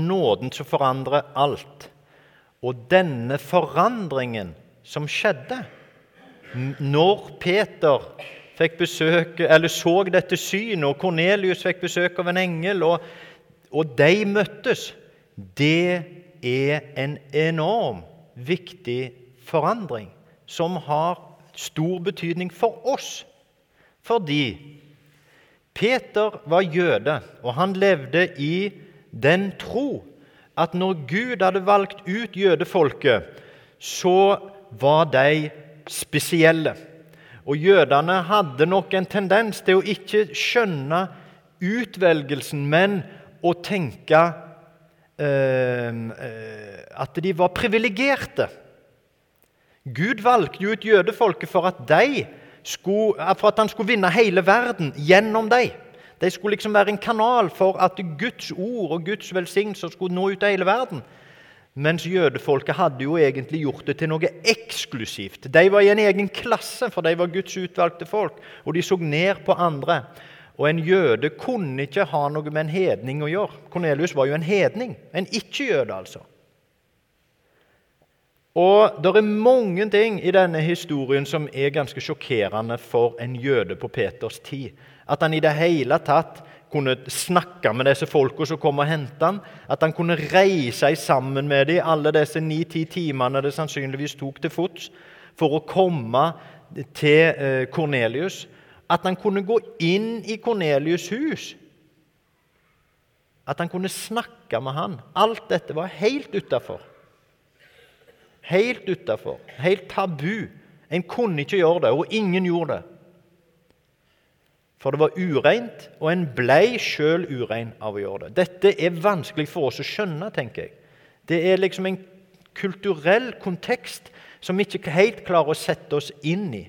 nåden som forandrer alt. Og denne forandringen som skjedde når Peter fikk besøk, eller så dette synet, og Kornelius fikk besøk av en engel, og, og de møttes, det er en enorm viktig forandring som har stor betydning for oss. Fordi Peter var jøde, og han levde i den tro at når Gud hadde valgt ut jødefolket, så var de spesielle. Og jødene hadde nok en tendens til å ikke skjønne utvelgelsen, men å tenke eh, at de var privilegerte. Gud valgte ut jødefolket for at, skulle, for at han skulle vinne hele verden gjennom dem. De skulle liksom være en kanal for at Guds ord og Guds velsignelser skulle nå ut av hele verden. Mens jødefolket hadde jo egentlig gjort det til noe eksklusivt. De var i en egen klasse, for de var Guds utvalgte folk, og de så ned på andre. Og en jøde kunne ikke ha noe med en hedning å gjøre. Kornelius var jo en hedning, en ikke-jøde, altså. Og Det er mange ting i denne historien som er ganske sjokkerende for en jøde på Peters tid. At han i det hele tatt kunne snakke med disse folka som kom og hentet ham. At han kunne reise sammen med dem alle disse ni-ti timene det sannsynligvis tok til fots for å komme til Kornelius. Eh, At han kunne gå inn i Kornelius' hus. At han kunne snakke med han. Alt dette var helt utafor. Helt utafor. Helt tabu. En kunne ikke gjøre det, og ingen gjorde det. For det var ureint, og en blei sjøl urein av å gjøre det. Dette er vanskelig for oss å skjønne, tenker jeg. Det er liksom en kulturell kontekst som vi ikke helt klarer å sette oss inn i.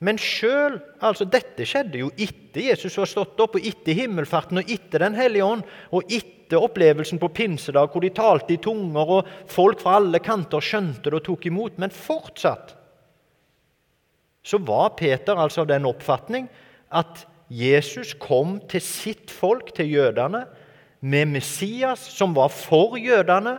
Men sjøl altså Dette skjedde jo etter Jesus var stått opp, og etter himmelfarten, og etter Den hellige ånd, og etter opplevelsen på pinsedag, hvor de talte i tunger, og folk fra alle kanter skjønte det og tok imot. Men fortsatt så var Peter altså av den oppfatning at Jesus kom til sitt folk, til jødene, med Messias, som var for jødene.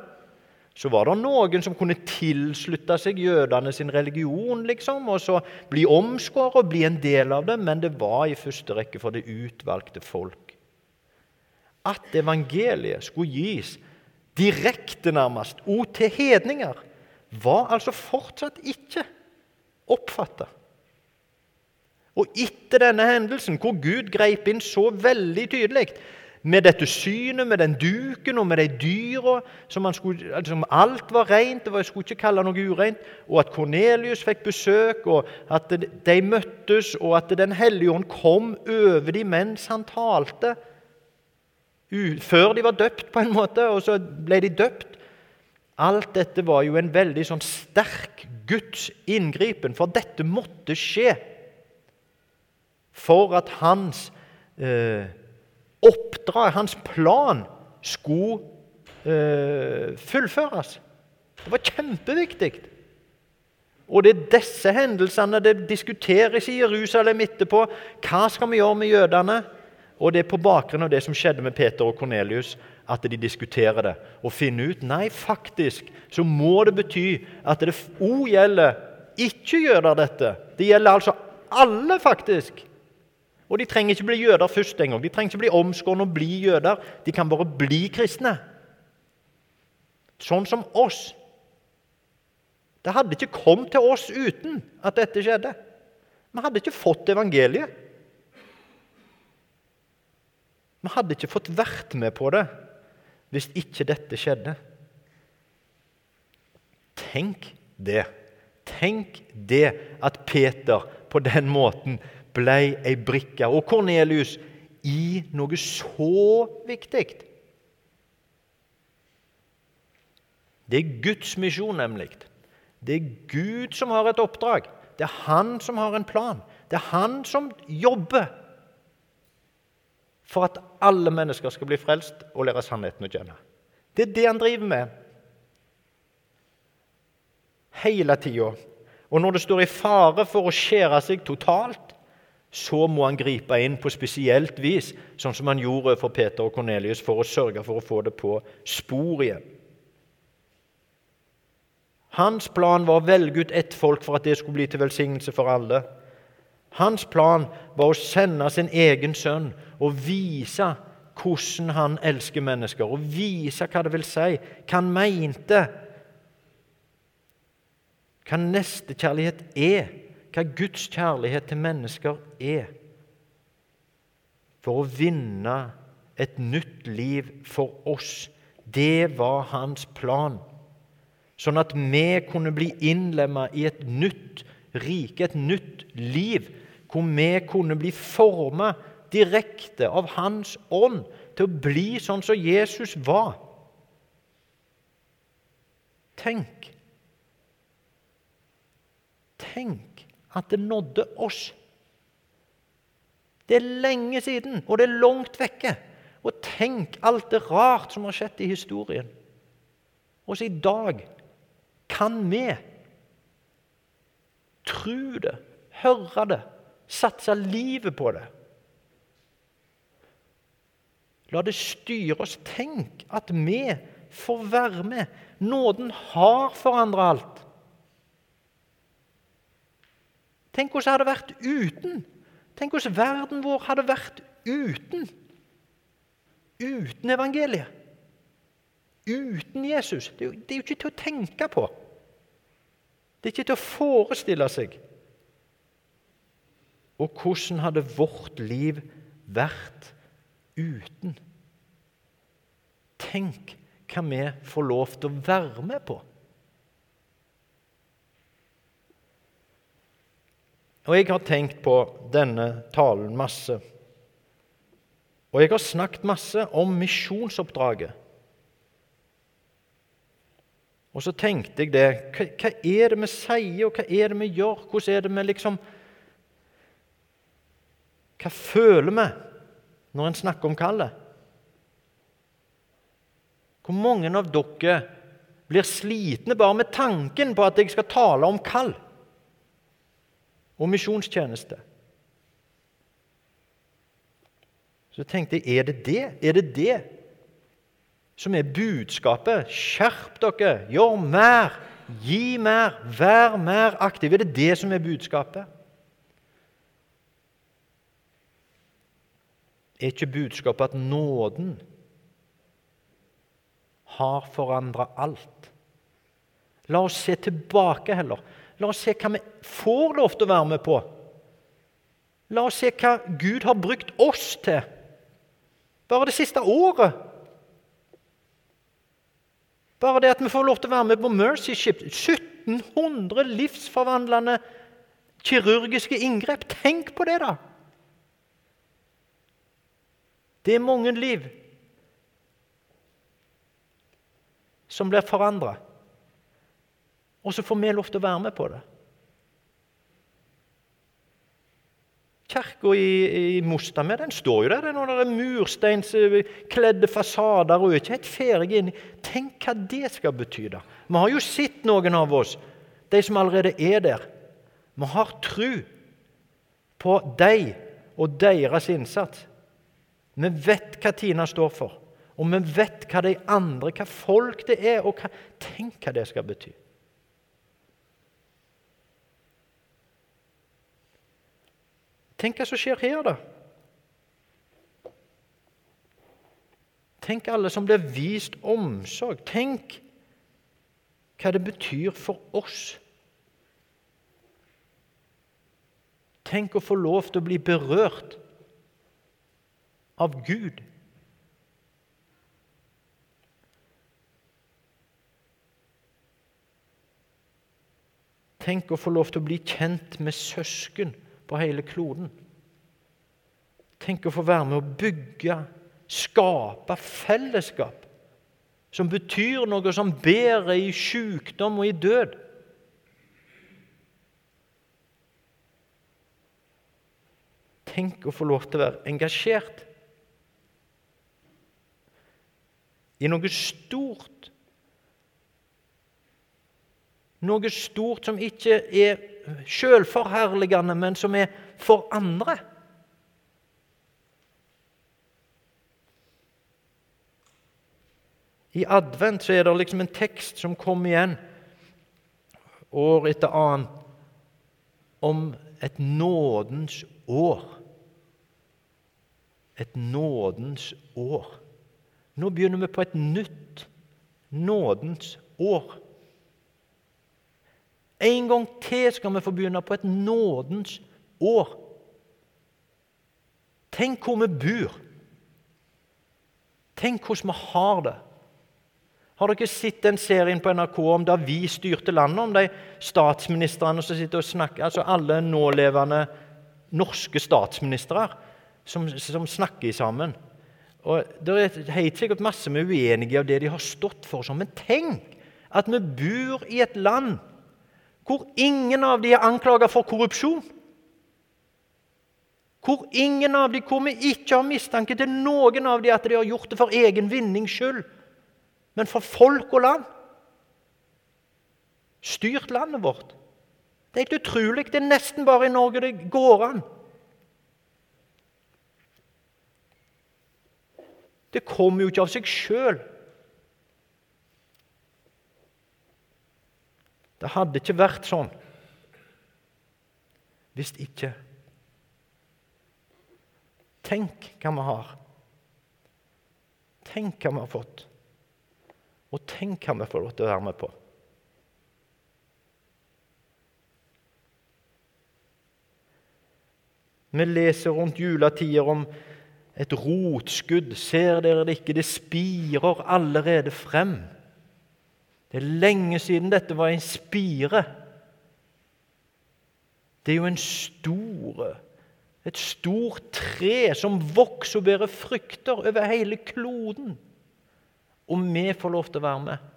Så var det noen som kunne tilslutte seg jødene sin religion liksom, og så bli omskåret og bli en del av det, men det var i første rekke for det utvalgte folk. At evangeliet skulle gis direkte, nærmest, og til hedninger, var altså fortsatt ikke oppfatta. Og etter denne hendelsen, hvor Gud greip inn så veldig tydelig med dette synet, med den duken og med de dyra som, altså, Alt var rent, det var, skulle ikke kalle noe ureint. Og at Kornelius fikk besøk, og at de møttes, og at Den hellige ånd kom over dem mens han talte. Før de var døpt, på en måte, og så ble de døpt. Alt dette var jo en veldig sånn sterk Guds inngripen, for dette måtte skje for at hans eh, oppdrag, hans plan, skulle eh, fullføres. Det var kjempeviktig. Og det er disse hendelsene det diskuteres i Jerusalem etterpå. Hva skal vi gjøre med jødene? Og det er på bakgrunn av det som skjedde med Peter og Kornelius, at de diskuterer det og finner ut nei, faktisk så må det bety at det òg gjelder ikke-jøder, dette. Det gjelder altså alle, faktisk. Og de trenger ikke bli jøder først engang. De trenger ikke bli omskårne og bli jøder. De kan bare bli kristne. Sånn som oss. Det hadde ikke kommet til oss uten at dette skjedde. Vi hadde ikke fått evangeliet. Vi hadde ikke fått vært med på det hvis ikke dette skjedde. Tenk det. Tenk det at Peter på den måten ble ei brikke. Og Kornelius i noe så viktig. Det er Guds misjon, nemlig. Det er Gud som har et oppdrag. Det er han som har en plan. Det er han som jobber for at alle mennesker skal bli frelst og lære sannheten å kjenne. Det er det han driver med hele tida. Og når det står i fare for å skjære seg totalt, så må han gripe inn på spesielt vis, sånn som han gjorde for Peter og Kornelius, for å sørge for å få det på spor igjen. Hans plan var å velge ut ett folk for at det skulle bli til velsignelse for alle. Hans plan var å sende sin egen sønn og vise hvordan han elsker mennesker, og vise hva det vil si, hva han mente, hva nestekjærlighet er. Hva Guds kjærlighet til mennesker er, for å vinne et nytt liv for oss. Det var hans plan. Sånn at vi kunne bli innlemma i et nytt rike, et nytt liv, hvor vi kunne bli forma direkte av Hans ånd til å bli sånn som Jesus var. Tenk Tenk at det nådde oss. Det er lenge siden, og det er langt vekke. Og tenk alt det rart som har skjedd i historien. Også i dag kan vi tro det, høre det, satse livet på det. La det styre oss. Tenk at vi får være med. Nåden har forandra alt. Tenk hvordan det hadde vært uten. Tenk hvordan verden vår hadde vært uten. Uten evangeliet. Uten Jesus. Det er jo ikke til å tenke på. Det er ikke til å forestille seg. Og hvordan hadde vårt liv vært uten? Tenk hva vi får lov til å være med på. Og jeg har tenkt på denne talen masse. Og jeg har snakket masse om misjonsoppdraget. Og så tenkte jeg det hva, hva, er det vi sier, og hva er det vi gjør? Hvordan er det vi liksom Hva føler vi når en snakker om kallet? Hvor mange av dere blir slitne bare med tanken på at jeg skal tale om kall? og misjonstjeneste. Så tenkte jeg er det det? Er det det som er budskapet? Skjerp dere, gjør mer, gi mer, vær mer aktiv. Er det det som er budskapet? Er ikke budskapet at nåden har forandra alt? La oss se tilbake heller. La oss se hva vi får lov til å være med på. La oss se hva Gud har brukt oss til bare det siste året. Bare det at vi får lov til å være med på Mercy Ship. 1700 livsforvandlende kirurgiske inngrep. Tenk på det, da! Det er mange liv som blir forandra. Og så får vi lov til å være med på det. Kirka i, i Mostamed den står jo der. Det er noen mursteinskledde fasader og ikke helt ferdig inni. Tenk hva det skal bety. da. Vi har jo sett noen av oss, de som allerede er der. Vi har tru på dem og deres innsats. Vi vet hva Tina står for, og vi vet hva de andre, hva folk det er. og hva, Tenk hva det skal bety. Tenk hva som skjer her, da. Tenk alle som blir vist omsorg. Tenk hva det betyr for oss. Tenk å få lov til å bli berørt av Gud. Tenk å få lov til å bli kjent med søsken på hele kloden. Tenk å få være med å bygge, skape fellesskap som betyr noe som bedre i sykdom og i død. Tenk å få lov til å være engasjert i noe stort. Noe stort som ikke er sjølforherligende, men som er for andre. I advent så er det liksom en tekst som kommer igjen år etter annet om et nådens år. Et nådens år. Nå begynner vi på et nytt nådens år. En gang til skal vi få begynne på et nådens år. Tenk hvor vi bor. Tenk hvordan vi har det. Har dere sett den serien på NRK om da vi styrte landet? Om de statsministrene som sitter og snakker, altså alle nålevende norske statsministre som, som snakker sammen. Og Det er helt sikkert masse vi er uenige av det de har stått for. Sånn. Men tenk at vi bor i et land hvor ingen av de er anklaget for korrupsjon. Hvor ingen av de, hvor vi ikke har mistanke til noen av de at de har gjort det for egen vinnings skyld men for folk og land. Styrt landet vårt. Det er helt utrolig. Det er nesten bare i Norge det går an. Det kommer jo ikke av seg sjøl. Det hadde ikke vært sånn hvis ikke Tenk hva vi har. Tenk hva vi har fått. Og tenk hva vi får lov til å være med på. Vi leser rundt juletider om et rotskudd. Ser dere det ikke? Det spirer allerede frem. Det er lenge siden dette var en spire. Det er jo en stor, et stort tre som vokser og bærer frykter over hele kloden. Og vi får lov til å være med.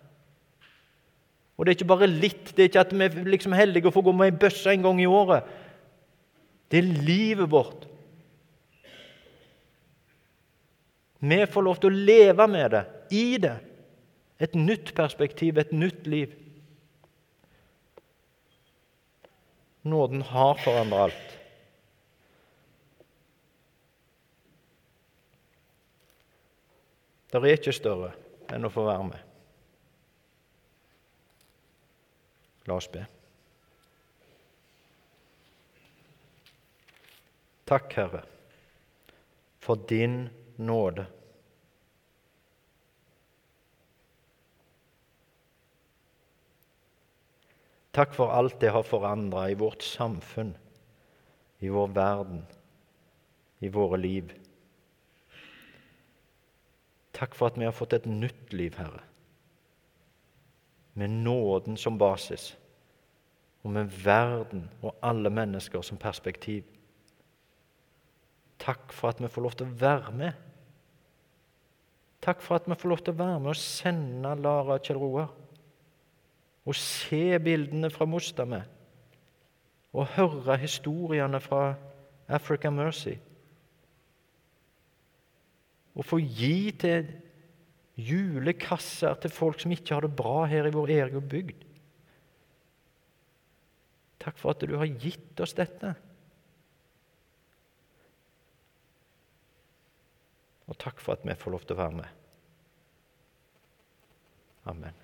Og det er ikke bare litt. Det er ikke at vi er liksom heldige å få gå med ei bøsse en gang i året. Det er livet vårt. Vi får lov til å leve med det, i det. Et nytt perspektiv, et nytt liv. Nåden har forandret alt. Det er ikke større enn å få være med. La oss be. Takk, Herre, for din nåde. Takk for alt det har forandra i vårt samfunn, i vår verden, i våre liv. Takk for at vi har fått et nytt liv, Herre, med nåden som basis, og med verden og alle mennesker som perspektiv. Takk for at vi får lov til å være med. Takk for at vi får lov til å være med og sende Lara Kjell Roar. Og se bildene fra Mostamed. Og høre historiene fra Africa Mercy Og få gi til julekasser til folk som ikke har det bra her i vår egen bygd. Takk for at du har gitt oss dette. Og takk for at vi får lov til å være med. Amen.